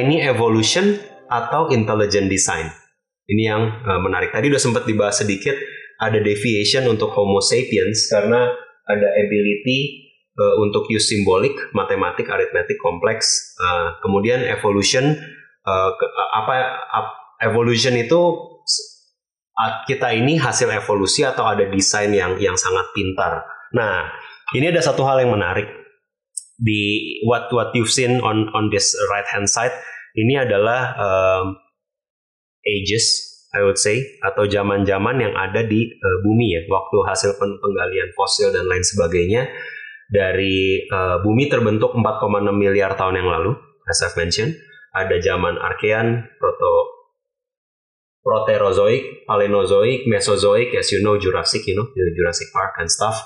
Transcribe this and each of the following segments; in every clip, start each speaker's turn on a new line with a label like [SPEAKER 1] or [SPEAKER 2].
[SPEAKER 1] ini evolution atau intelligent design. Ini yang uh, menarik. Tadi udah sempat dibahas sedikit ada deviation untuk Homo sapiens karena ada ability uh, untuk use simbolik, matematik, aritmetik kompleks. Uh, kemudian evolution uh, ke, uh, apa uh, evolution itu kita ini hasil evolusi atau ada desain yang yang sangat pintar. Nah, ini ada satu hal yang menarik di what what you've seen on on this right hand side ini adalah um, ages I would say atau zaman-zaman yang ada di uh, bumi ya waktu hasil penggalian fosil dan lain sebagainya dari uh, bumi terbentuk 4,6 miliar tahun yang lalu as I've mentioned ada zaman Archean proto Proterozoic, Palenozoic, Mesozoic, as you know Jurassic, you know Jurassic Park and stuff.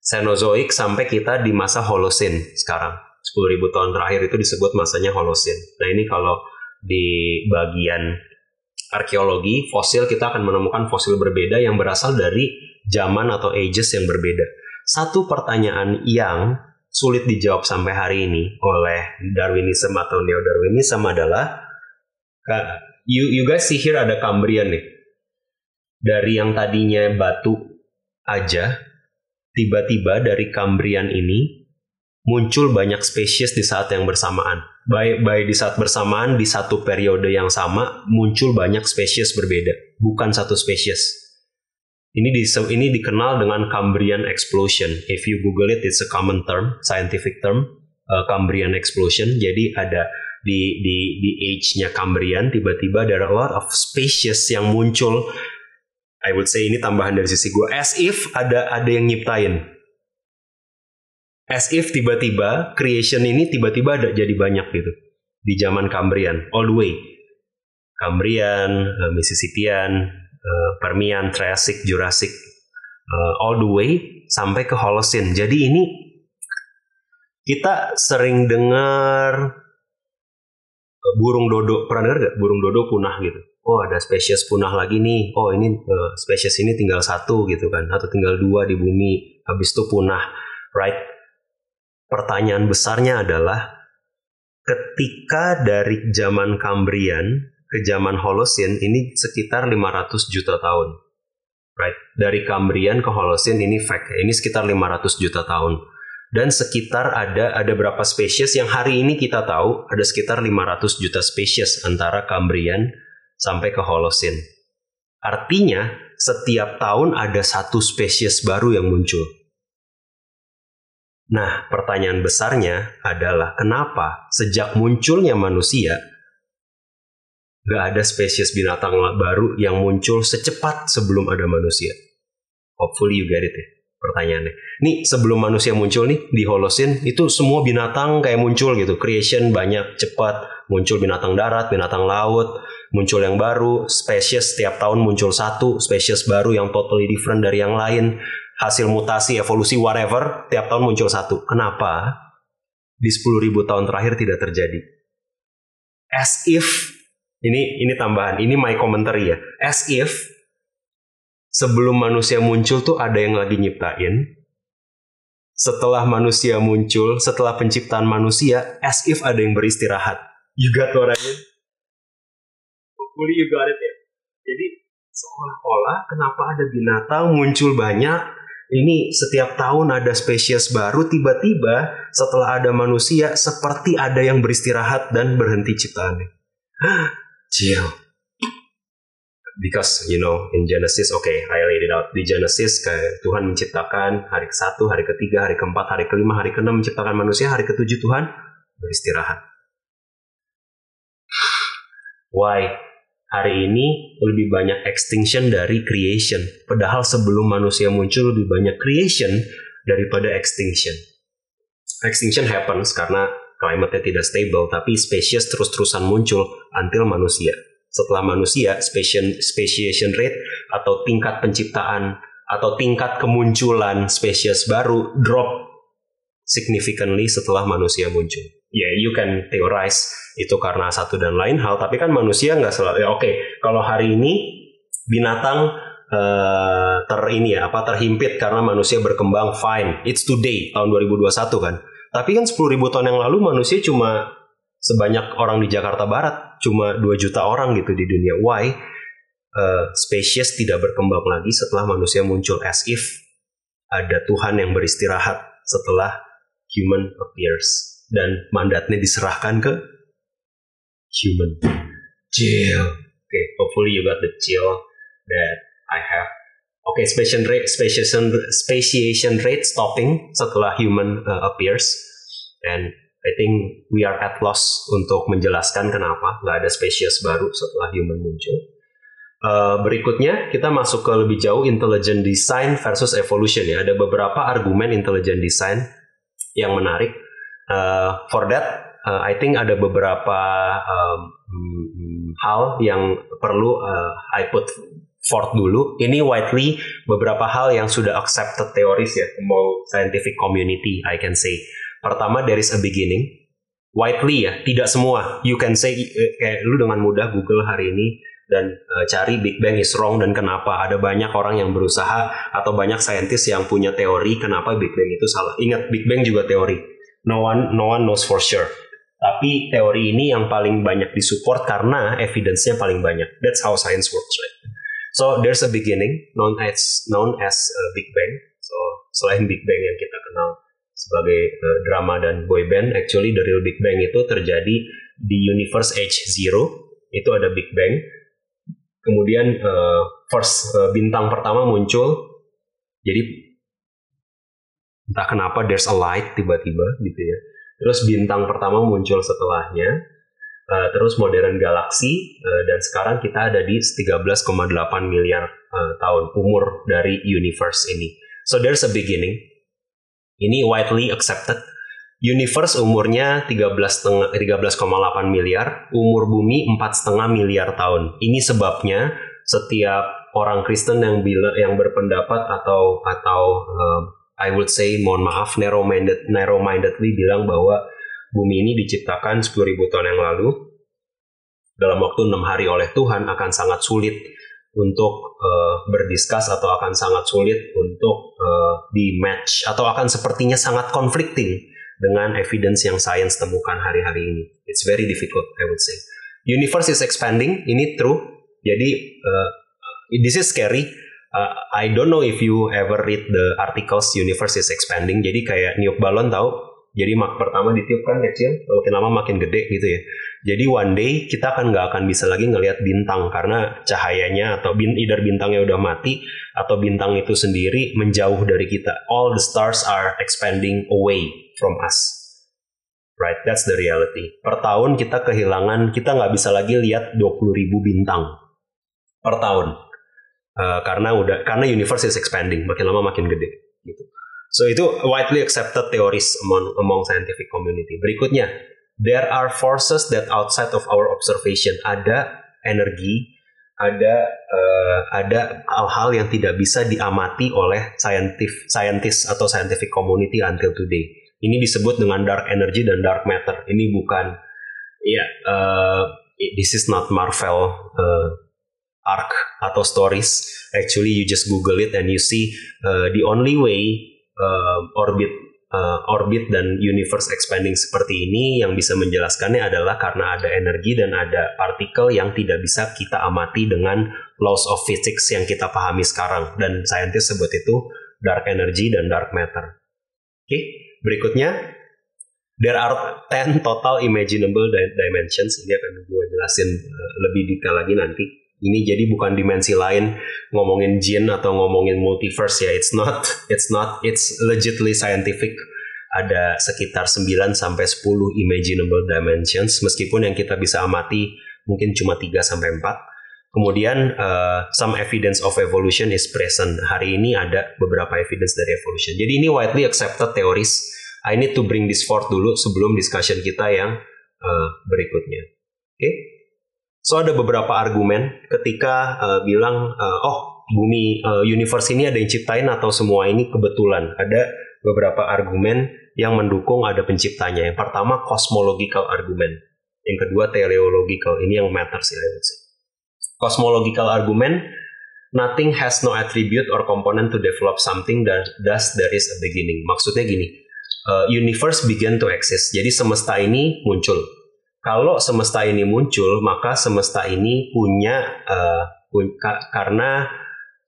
[SPEAKER 1] Cenozoic sampai kita di masa Holocene sekarang. 10.000 tahun terakhir itu disebut masanya Holocene. Nah ini kalau di bagian arkeologi fosil kita akan menemukan fosil berbeda yang berasal dari zaman atau ages yang berbeda. Satu pertanyaan yang sulit dijawab sampai hari ini oleh Darwinisme atau Neo-Darwinisme adalah you you guys see here ada Cambrian nih. Dari yang tadinya batu aja, tiba-tiba dari Cambrian ini muncul banyak spesies di saat yang bersamaan. Baik baik di saat bersamaan di satu periode yang sama muncul banyak spesies berbeda, bukan satu spesies. Ini di, ini dikenal dengan Cambrian explosion. If you Google it, it's a common term, scientific term, uh, Cambrian explosion. Jadi ada di di di age-nya Cambrian tiba-tiba ada a lot of species yang muncul I would say ini tambahan dari sisi gue as if ada ada yang nyiptain as if tiba-tiba creation ini tiba-tiba ada jadi banyak gitu. Di zaman Cambrian all the way. Cambrian, uh, Mississippian, uh, Permian, Triassic, Jurassic uh, all the way sampai ke Holocene. Jadi ini kita sering dengar burung dodo pernah dengar gak burung dodo punah gitu. Oh ada spesies punah lagi nih. Oh ini uh, spesies ini tinggal satu gitu kan. Atau tinggal dua di bumi. Habis itu punah. Right pertanyaan besarnya adalah ketika dari zaman Kambrian ke zaman Holocene ini sekitar 500 juta tahun right dari Kambrian ke Holocene ini fact ini sekitar 500 juta tahun dan sekitar ada ada berapa spesies yang hari ini kita tahu ada sekitar 500 juta spesies antara Cambrian sampai ke Holocene. Artinya setiap tahun ada satu spesies baru yang muncul. Nah, pertanyaan besarnya adalah kenapa sejak munculnya manusia gak ada spesies binatang baru yang muncul secepat sebelum ada manusia? Hopefully you get it ya pertanyaannya. Nih sebelum manusia muncul nih di Holocene itu semua binatang kayak muncul gitu. Creation banyak cepat muncul binatang darat, binatang laut, muncul yang baru, spesies setiap tahun muncul satu, spesies baru yang totally different dari yang lain. Hasil mutasi, evolusi, whatever, tiap tahun muncul satu. Kenapa? Di 10.000 tahun terakhir tidak terjadi. As if, ini ini tambahan, ini my commentary ya. As if sebelum manusia muncul tuh ada yang lagi nyiptain. Setelah manusia muncul, setelah penciptaan manusia, as if ada yang beristirahat. You got what I mean? Hopefully you got it ya. Jadi seolah-olah kenapa ada binatang muncul banyak, ini setiap tahun ada spesies baru, tiba-tiba setelah ada manusia, seperti ada yang beristirahat dan berhenti ciptaannya. Chill because you know in Genesis oke okay, I laid it out. Di Genesis kayak Tuhan menciptakan hari ke satu hari ketiga hari keempat hari kelima hari keenam menciptakan manusia hari ketujuh Tuhan beristirahat. Why hari ini lebih banyak extinction dari creation. Padahal sebelum manusia muncul lebih banyak creation daripada extinction. Extinction happens karena climate tidak stable tapi spesies terus-terusan muncul until manusia. Setelah manusia, speciation rate atau tingkat penciptaan atau tingkat kemunculan spesies baru drop significantly setelah manusia muncul. Ya, yeah, you can theorize itu karena satu dan lain hal, tapi kan manusia nggak selalu. Ya, Oke, okay, kalau hari ini binatang uh, ter ini ya apa terhimpit karena manusia berkembang fine, it's today tahun 2021 kan. Tapi kan 10.000 tahun yang lalu manusia cuma sebanyak orang di Jakarta Barat, cuma 2 juta orang gitu di dunia. Why? Uh, spesies tidak berkembang lagi setelah manusia muncul as if ada Tuhan yang beristirahat setelah human appears dan mandatnya diserahkan ke human. Chill. Okay, hopefully you got the chill that I have. Okay, speciation rate, speciation, speciation rate stopping setelah human uh, appears, and I think we are at loss untuk menjelaskan kenapa nggak ada spesies baru setelah human muncul. Uh, berikutnya kita masuk ke lebih jauh intelligent design versus evolution ya. Ada beberapa argumen intelligent design yang menarik. Uh, for that, uh, I think ada beberapa um, hal yang perlu uh, I put forth dulu. Ini widely beberapa hal yang sudah accepted teoris ya among scientific community, I can say. Pertama, there is a beginning. Widely ya, tidak semua. You can say, kayak lu dengan mudah Google hari ini dan uh, cari Big Bang is wrong dan kenapa. Ada banyak orang yang berusaha atau banyak saintis yang punya teori kenapa Big Bang itu salah. Ingat, Big Bang juga teori. No one, no one knows for sure. Tapi teori ini yang paling banyak disupport karena evidence-nya paling banyak. That's how science works, right? So there's a beginning known as known as uh, Big Bang. So selain Big Bang yang kita kenal sebagai uh, drama dan boy band. Actually the real Big Bang itu terjadi di universe age zero itu ada Big Bang. Kemudian uh, first uh, bintang pertama muncul. Jadi entah kenapa there's a light tiba-tiba gitu ya. Terus bintang pertama muncul setelahnya. Uh, terus modern galaksi uh, dan sekarang kita ada di 13,8 miliar uh, tahun umur dari universe ini. So there's a beginning ini widely accepted. Universe umurnya 13,8 miliar, umur bumi 4,5 miliar tahun. Ini sebabnya setiap orang Kristen yang bila yang berpendapat atau atau uh, I would say mohon maaf narrow minded narrow mindedly bilang bahwa bumi ini diciptakan 10.000 tahun yang lalu dalam waktu enam hari oleh Tuhan akan sangat sulit untuk uh, berdiskus atau akan sangat sulit untuk uh, di match atau akan sepertinya sangat conflicting dengan evidence yang sains temukan hari-hari ini. It's very difficult, I would say. Universe is expanding, ini true. Jadi uh, this is scary. Uh, I don't know if you ever read the articles Universe is expanding. Jadi kayak niup balon tahu jadi mak pertama ditiup kan kecil, makin lama makin gede gitu ya. Jadi one day kita akan nggak akan bisa lagi ngelihat bintang karena cahayanya atau bin, either bintangnya udah mati atau bintang itu sendiri menjauh dari kita. All the stars are expanding away from us. Right, that's the reality. Per tahun kita kehilangan, kita nggak bisa lagi lihat 20 ribu bintang per tahun. Uh, karena udah karena universe is expanding, makin lama makin gede gitu. So itu widely accepted theories among among scientific community. Berikutnya, there are forces that outside of our observation. Ada energi, ada uh, ada hal-hal yang tidak bisa diamati oleh scientific scientist atau scientific community until today. Ini disebut dengan dark energy dan dark matter. Ini bukan ya yeah, uh, this is not Marvel uh, arc atau stories. Actually, you just Google it and you see uh, the only way uh, orbit uh, orbit dan universe expanding seperti ini yang bisa menjelaskannya adalah karena ada energi dan ada partikel yang tidak bisa kita amati dengan laws of physics yang kita pahami sekarang dan saintis sebut itu dark energy dan dark matter. Oke, okay. berikutnya there are 10 total imaginable dimensions. Ini akan gue jelasin uh, lebih detail lagi nanti ini jadi bukan dimensi lain ngomongin jin atau ngomongin multiverse ya it's not it's not it's legitly scientific ada sekitar 9 sampai 10 imaginable dimensions meskipun yang kita bisa amati mungkin cuma 3 sampai 4 Kemudian uh, some evidence of evolution is present. Hari ini ada beberapa evidence dari evolution. Jadi ini widely accepted teoris. I need to bring this forth dulu sebelum discussion kita yang uh, berikutnya. Oke. Okay? So ada beberapa argumen ketika uh, bilang uh, oh bumi uh, universe ini ada yang ciptain atau semua ini kebetulan. Ada beberapa argumen yang mendukung ada penciptanya. Yang pertama cosmological argument. Yang kedua teleological. Ini yang matters ya. Cosmological argument nothing has no attribute or component to develop something that thus there is a beginning. Maksudnya gini, uh, universe began to exist. Jadi semesta ini muncul kalau semesta ini muncul, maka semesta ini punya uh, karena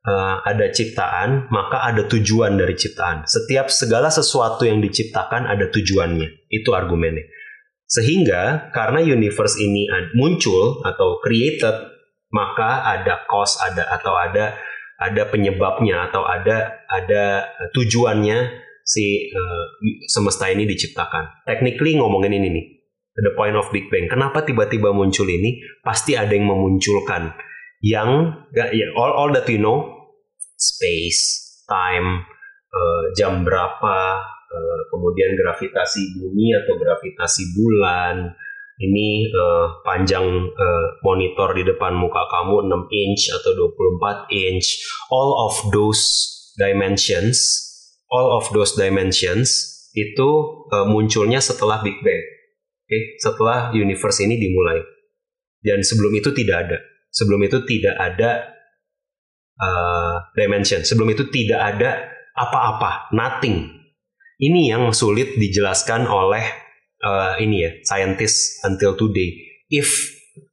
[SPEAKER 1] uh, ada ciptaan, maka ada tujuan dari ciptaan. Setiap segala sesuatu yang diciptakan ada tujuannya. Itu argumennya. Sehingga karena universe ini muncul atau created, maka ada cause ada atau ada ada penyebabnya atau ada ada tujuannya si uh, semesta ini diciptakan. Technically ngomongin ini nih, the point of Big Bang. Kenapa tiba-tiba muncul ini? Pasti ada yang memunculkan yang ya all all that we know space, time, uh, jam berapa, uh, kemudian gravitasi bumi atau gravitasi bulan. Ini uh, panjang uh, monitor di depan muka kamu 6 inch atau 24 inch. All of those dimensions, all of those dimensions itu uh, munculnya setelah Big Bang. Okay? setelah universe ini dimulai. Dan sebelum itu tidak ada. Sebelum itu tidak ada uh, dimension. Sebelum itu tidak ada apa-apa, nothing. Ini yang sulit dijelaskan oleh uh, ini ya, scientist until today. If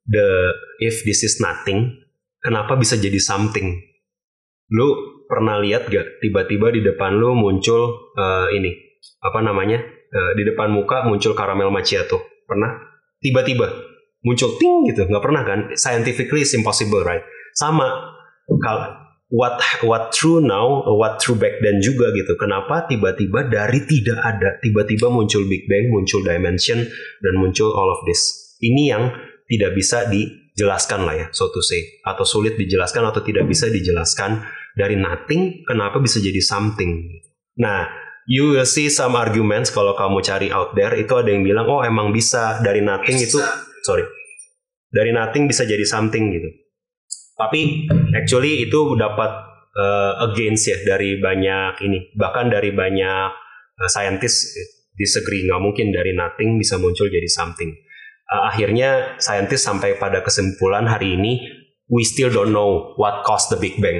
[SPEAKER 1] the if this is nothing, kenapa bisa jadi something? Lu pernah lihat gak tiba-tiba di depan lu muncul uh, ini apa namanya? Uh, di depan muka muncul karamel macchiato. Pernah? Tiba-tiba muncul ting gitu, nggak pernah kan? Scientifically it's impossible, right? Sama kalau what what true now, what true back then juga gitu. Kenapa tiba-tiba dari tidak ada, tiba-tiba muncul Big Bang, muncul dimension dan muncul all of this. Ini yang tidak bisa dijelaskan lah ya, so to say, atau sulit dijelaskan atau tidak bisa dijelaskan dari nothing, kenapa bisa jadi something. Nah, you will see some arguments kalau kamu cari out there. Itu ada yang bilang oh emang bisa. Dari nothing itu sorry. Dari nothing bisa jadi something gitu. Tapi actually itu dapat uh, against ya dari banyak ini. Bahkan dari banyak uh, scientist disagree. Nggak mungkin dari nothing bisa muncul jadi something. Uh, akhirnya scientist sampai pada kesimpulan hari ini we still don't know what caused the big bang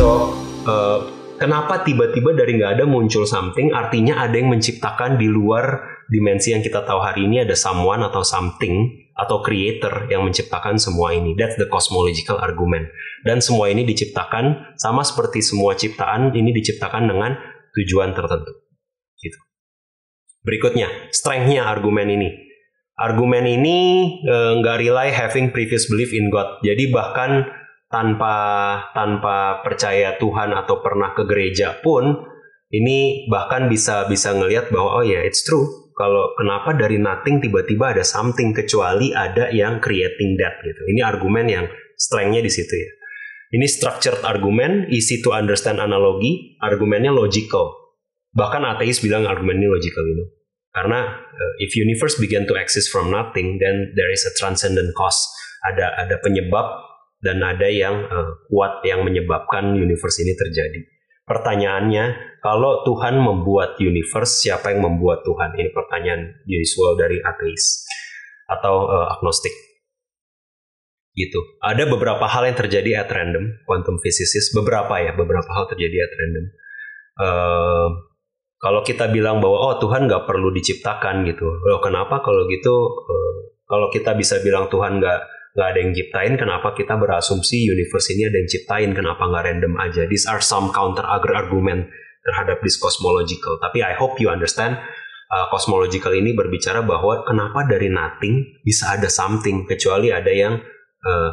[SPEAKER 1] So uh, kenapa tiba-tiba dari nggak ada muncul something? Artinya ada yang menciptakan di luar dimensi yang kita tahu hari ini ada someone atau something atau creator yang menciptakan semua ini. That's the cosmological argument. Dan semua ini diciptakan sama seperti semua ciptaan ini diciptakan dengan tujuan tertentu. Gitu. Berikutnya, strength-nya argumen ini. Argumen ini eh, nggak uh, rely having previous belief in God. Jadi bahkan tanpa tanpa percaya Tuhan atau pernah ke gereja pun ini bahkan bisa bisa ngelihat bahwa oh ya yeah, it's true. Kalau kenapa dari nothing tiba-tiba ada something kecuali ada yang creating that gitu. Ini argumen yang strengthnya di situ ya. Ini structured argumen easy to understand analogi argumennya logical. Bahkan ateis bilang argumen ini logical know. Karena uh, if universe begin to exist from nothing then there is a transcendent cause. Ada ada penyebab dan ada yang uh, kuat yang menyebabkan universe ini terjadi. Pertanyaannya, kalau Tuhan membuat universe, siapa yang membuat Tuhan? Ini pertanyaan usual dari ateis atau uh, agnostik. Gitu. Ada beberapa hal yang terjadi at random, quantum physicist, beberapa ya, beberapa hal terjadi at random. Uh, kalau kita bilang bahwa oh Tuhan nggak perlu diciptakan gitu, loh kenapa kalau gitu? Uh, kalau kita bisa bilang Tuhan nggak nggak ada yang ciptain, kenapa kita berasumsi universe ini ada yang ciptain, kenapa nggak random aja? These are some counter argument terhadap this cosmological. Tapi I hope you understand uh, cosmological ini berbicara bahwa kenapa dari nothing bisa ada something kecuali ada yang uh,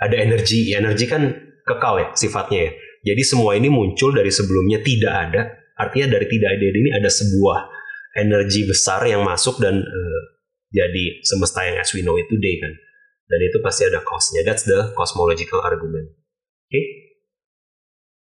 [SPEAKER 1] ada energi. Energi kan kekal ya sifatnya ya. Jadi semua ini muncul dari sebelumnya tidak ada. Artinya dari tidak ada ini ada sebuah energi besar yang masuk dan uh, jadi semesta yang as we know it today kan dan itu pasti ada cost-nya. That's the cosmological argument. Oke. Okay?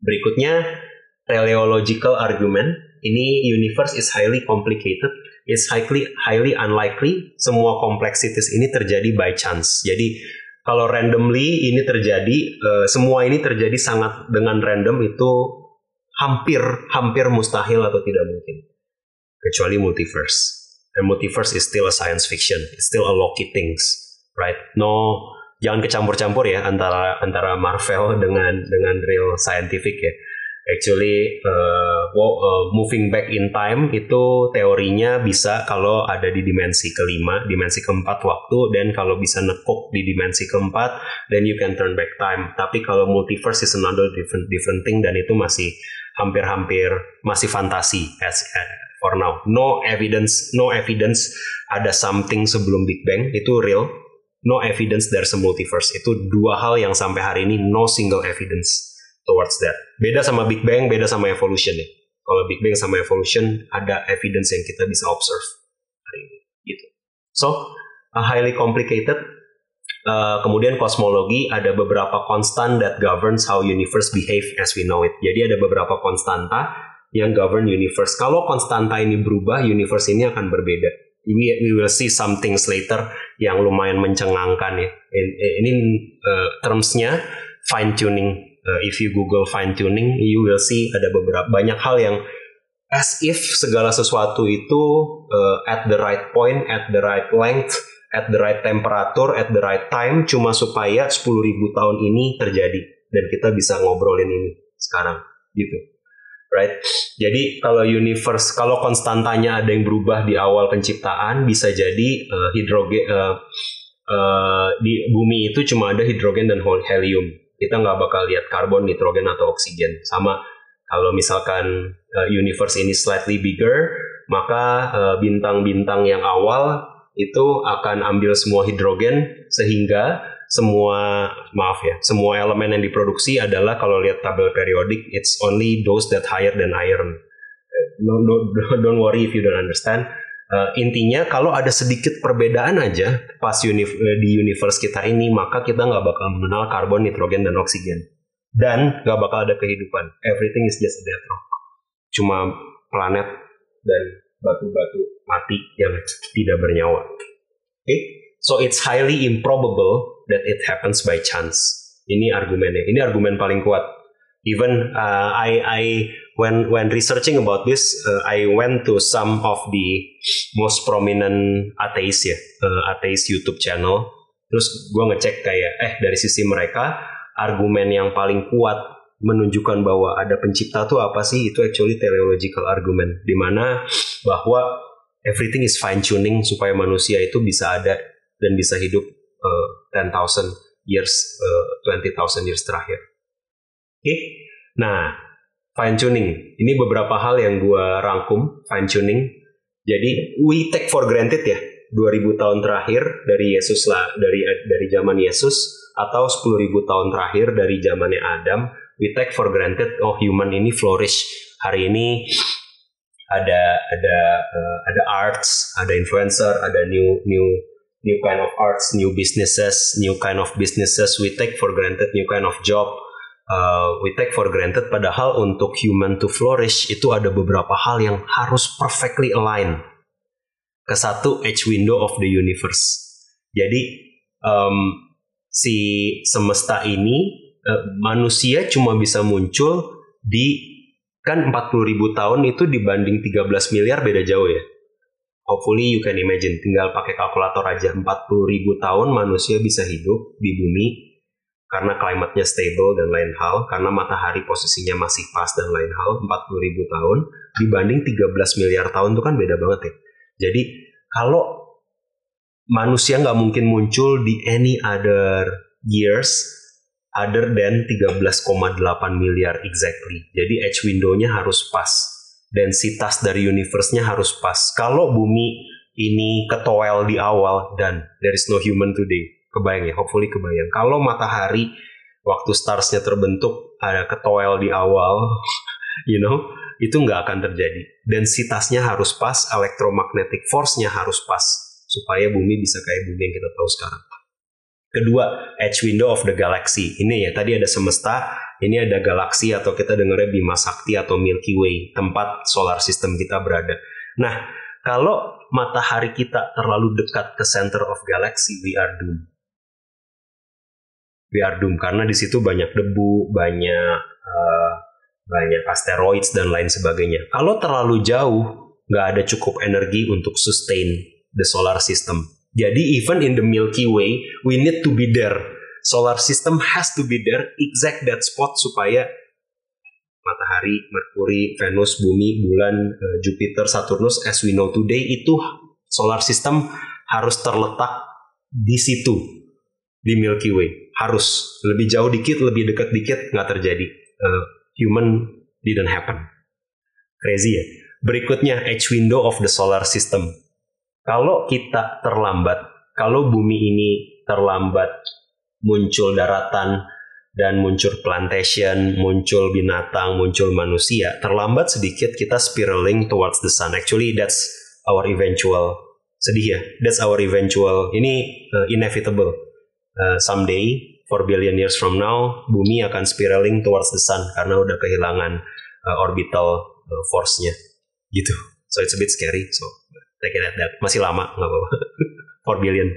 [SPEAKER 1] Berikutnya teleological argument. Ini universe is highly complicated. It's highly highly unlikely semua complexities ini terjadi by chance. Jadi kalau randomly ini terjadi, uh, semua ini terjadi sangat dengan random itu hampir hampir mustahil atau tidak mungkin. Kecuali multiverse. And multiverse is still a science fiction. It's still a locky things right? No, jangan kecampur-campur ya antara antara Marvel dengan dengan real scientific ya. Actually, uh, well, uh, moving back in time itu teorinya bisa kalau ada di dimensi kelima, dimensi keempat waktu, dan kalau bisa nekuk di dimensi keempat, then you can turn back time. Tapi kalau multiverse is another different different thing dan itu masih hampir-hampir masih fantasi as, uh, for now. No evidence, no evidence ada something sebelum Big Bang itu real. No evidence there's a multiverse. Itu dua hal yang sampai hari ini no single evidence towards that. Beda sama Big Bang, beda sama evolution ya. Kalau Big Bang sama evolution ada evidence yang kita bisa observe hari ini. Gitu. So, uh, highly complicated. Uh, kemudian kosmologi ada beberapa konstan that governs how universe behave as we know it. Jadi ada beberapa konstanta yang govern universe. Kalau konstanta ini berubah, universe ini akan berbeda. We, we will see some things later yang lumayan mencengangkan ya. Ini uh, termsnya fine tuning. Uh, if you Google fine tuning, you will see ada beberapa banyak hal yang as if segala sesuatu itu uh, at the right point, at the right length, at the right temperature, at the right time, cuma supaya 10.000 tahun ini terjadi. Dan kita bisa ngobrolin ini sekarang, gitu, right? Jadi kalau universe, kalau konstantanya ada yang berubah di awal penciptaan, bisa jadi uh, hidrogen uh, uh, di bumi itu cuma ada hidrogen dan helium kita nggak bakal lihat karbon, nitrogen atau oksigen. Sama kalau misalkan uh, universe ini slightly bigger, maka uh, bintang-bintang yang awal itu akan ambil semua hidrogen sehingga semua maaf ya semua elemen yang diproduksi adalah kalau lihat tabel periodik it's only those that higher than iron. Don't, don't, don't worry if you don't understand Uh, intinya kalau ada sedikit perbedaan aja pas eh, di universe kita ini maka kita nggak bakal mengenal karbon, nitrogen dan oksigen dan nggak bakal ada kehidupan. Everything is just a dead rock. Cuma planet dan batu-batu mati yang tidak bernyawa. Oke, okay? so it's highly improbable that it happens by chance. Ini argumennya. Ini argumen paling kuat. Even uh, I I when when researching about this, uh, I went to some of the most prominent atheist ya, uh, atheist YouTube channel. Terus gue ngecek kayak, eh dari sisi mereka argumen yang paling kuat menunjukkan bahwa ada pencipta tuh apa sih? Itu actually teleological argument, di mana bahwa everything is fine tuning supaya manusia itu bisa ada dan bisa hidup uh, 10,000 years, uh, 20,000 years terakhir. Oke, okay? nah fine tuning. Ini beberapa hal yang gue rangkum fine tuning. Jadi we take for granted ya 2000 tahun terakhir dari Yesus lah dari dari zaman Yesus atau 10.000 tahun terakhir dari zamannya Adam we take for granted oh human ini flourish hari ini ada ada uh, ada arts ada influencer ada new new new kind of arts new businesses new kind of businesses we take for granted new kind of job uh, we take for granted padahal untuk human to flourish itu ada beberapa hal yang harus perfectly align ke satu edge window of the universe. Jadi um, si semesta ini uh, manusia cuma bisa muncul di kan 40 ribu tahun itu dibanding 13 miliar beda jauh ya. Hopefully you can imagine tinggal pakai kalkulator aja 40 ribu tahun manusia bisa hidup di bumi karena klimatnya stable dan lain hal, karena matahari posisinya masih pas dan lain hal, 40 ribu tahun, dibanding 13 miliar tahun itu kan beda banget ya. Jadi kalau manusia nggak mungkin muncul di any other years other than 13,8 miliar exactly. Jadi edge window-nya harus pas. Densitas dari universe-nya harus pas. Kalau bumi ini ketowel di awal dan there is no human today, kebayang ya? Hopefully kebayang. Kalau matahari waktu starsnya terbentuk ada ketoel di awal you know itu nggak akan terjadi. Densitasnya harus pas electromagnetic force-nya harus pas supaya bumi bisa kayak bumi yang kita tahu sekarang. Kedua edge window of the galaxy. Ini ya tadi ada semesta ini ada galaksi atau kita dengarnya Bima Sakti atau Milky Way tempat solar system kita berada nah kalau matahari kita terlalu dekat ke center of galaxy we are doomed we are doomed karena di situ banyak debu, banyak uh, banyak asteroids dan lain sebagainya. Kalau terlalu jauh, nggak ada cukup energi untuk sustain the solar system. Jadi even in the Milky Way, we need to be there. Solar system has to be there, exact that spot supaya matahari, Merkuri, Venus, Bumi, Bulan, uh, Jupiter, Saturnus, as we know today itu solar system harus terletak di situ di Milky Way. Harus lebih jauh dikit, lebih dekat dikit nggak terjadi. Uh, human didn't happen. Crazy ya. Berikutnya age window of the solar system. Kalau kita terlambat, kalau bumi ini terlambat muncul daratan, dan muncul plantation, muncul binatang, muncul manusia, terlambat sedikit kita spiraling towards the sun. Actually that's our eventual sedih ya. That's our eventual. Ini uh, inevitable. Uh, someday, for billion years from now, bumi akan spiraling towards the sun karena udah kehilangan uh, orbital uh, force-nya. Gitu. So it's a bit scary. So take it at that. Masih lama nggak apa-apa. 4 billion.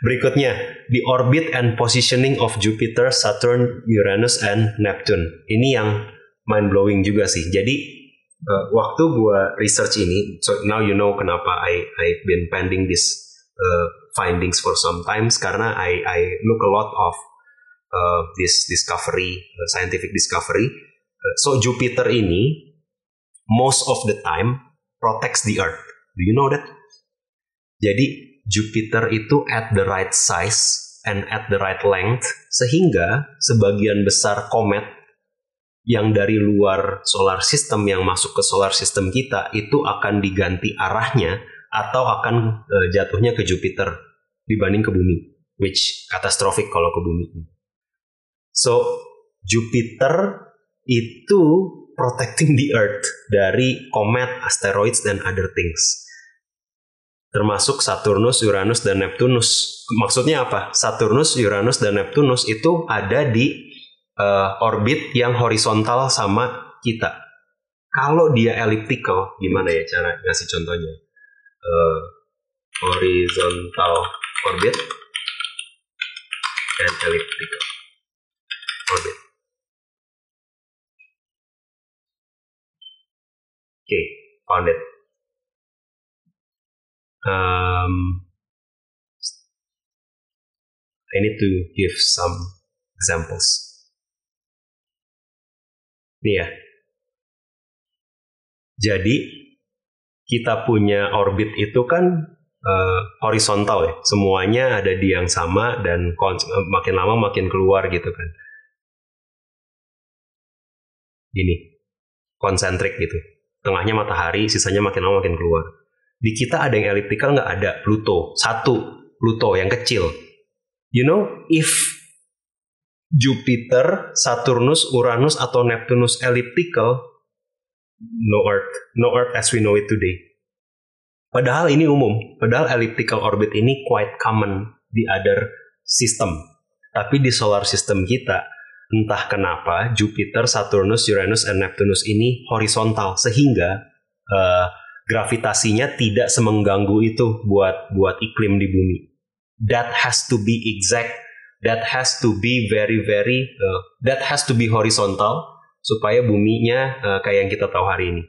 [SPEAKER 1] Berikutnya, the orbit and positioning of Jupiter, Saturn, Uranus, and Neptune. Ini yang mind blowing juga sih. Jadi uh, waktu gua research ini, so now you know kenapa I I've been pending this uh, findings for some times karena I I look a lot of uh, this discovery, uh, scientific discovery. Uh, so Jupiter ini most of the time protects the Earth. Do you know that? Jadi Jupiter itu at the right size and at the right length sehingga sebagian besar komet yang dari luar solar system yang masuk ke solar system kita itu akan diganti arahnya atau akan uh, jatuhnya ke Jupiter dibanding ke bumi which catastrophic kalau ke bumi. So Jupiter itu protecting the earth dari komet, asteroids dan other things termasuk Saturnus, Uranus, dan Neptunus. Maksudnya apa? Saturnus, Uranus, dan Neptunus itu ada di uh, orbit yang horizontal sama kita. Kalau dia elliptical, gimana ya cara ngasih contohnya? Uh, horizontal orbit and elliptical orbit. Oke, okay, found it um, I need to give some examples. Nih ya. Jadi kita punya orbit itu kan uh, horizontal ya. Semuanya ada di yang sama dan makin lama makin keluar gitu kan. Gini, konsentrik gitu. Tengahnya matahari, sisanya makin lama makin keluar. Di kita ada yang elliptical nggak ada Pluto satu Pluto yang kecil. You know if Jupiter, Saturnus, Uranus atau Neptunus elliptical, no Earth, no Earth as we know it today. Padahal ini umum, padahal elliptical orbit ini quite common di other system. Tapi di solar system kita, entah kenapa Jupiter, Saturnus, Uranus, dan Neptunus ini horizontal sehingga uh, gravitasinya tidak semengganggu itu buat buat iklim di bumi. That has to be exact. That has to be very very uh, that has to be horizontal supaya buminya uh, kayak yang kita tahu hari ini.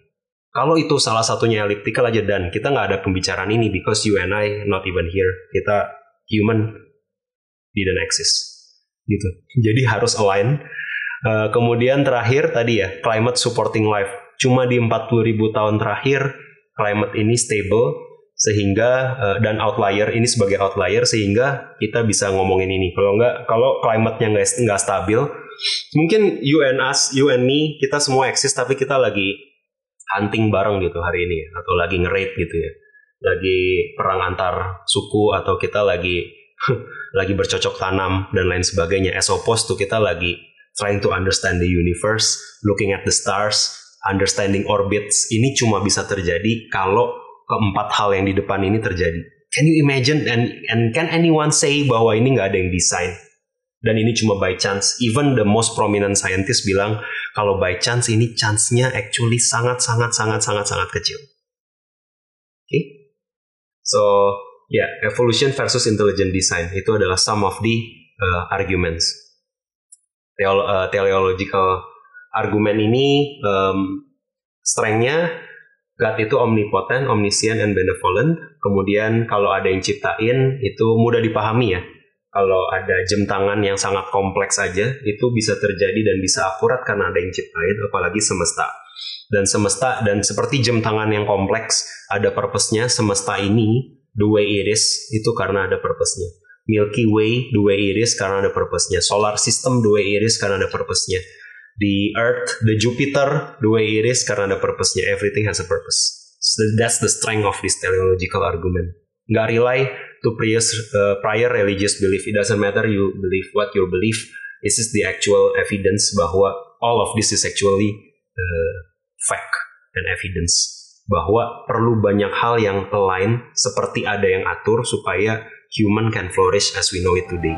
[SPEAKER 1] Kalau itu salah satunya elliptical aja dan kita nggak ada pembicaraan ini because you and I not even here. Kita human didn't exist gitu. Jadi harus align. Uh, kemudian terakhir tadi ya climate supporting life. Cuma di 40 ribu tahun terakhir climate ini stable sehingga uh, dan outlier ini sebagai outlier sehingga kita bisa ngomongin ini. Kalau nggak kalau climate-nya nggak nggak stabil, mungkin you and us, you and me, kita semua eksis tapi kita lagi hunting bareng gitu hari ini atau lagi nge gitu ya. Lagi perang antar suku atau kita lagi lagi bercocok tanam dan lain sebagainya. As opposed to kita lagi trying to understand the universe, looking at the stars, understanding orbits ini cuma bisa terjadi kalau keempat hal yang di depan ini terjadi. Can you imagine and and can anyone say bahwa ini nggak ada yang desain? Dan ini cuma by chance. Even the most prominent scientist bilang kalau by chance ini chance-nya actually sangat sangat sangat sangat sangat kecil. Oke. Okay? So, ya, yeah, evolution versus intelligent design itu adalah some of the uh, arguments. Theolo uh, teleological argumen ini um, strengthnya God itu omnipotent, omniscient, and benevolent. Kemudian kalau ada yang ciptain itu mudah dipahami ya. Kalau ada jam tangan yang sangat kompleks aja itu bisa terjadi dan bisa akurat karena ada yang ciptain, apalagi semesta. Dan semesta dan seperti jam tangan yang kompleks ada purpose-nya. Semesta ini the way it is itu karena ada purpose-nya. Milky Way the way it is karena ada purpose-nya. Solar system the way it is karena ada purpose-nya the Earth, the Jupiter, the way it is karena ada purpose-nya. Everything has a purpose. So that's the strength of this teleological argument. Nggak rely to previous, uh, prior religious belief. It doesn't matter you believe what you believe. This is the actual evidence bahwa all of this is actually uh, fact and evidence. Bahwa perlu banyak hal yang lain seperti ada yang atur supaya human can flourish as we know it today.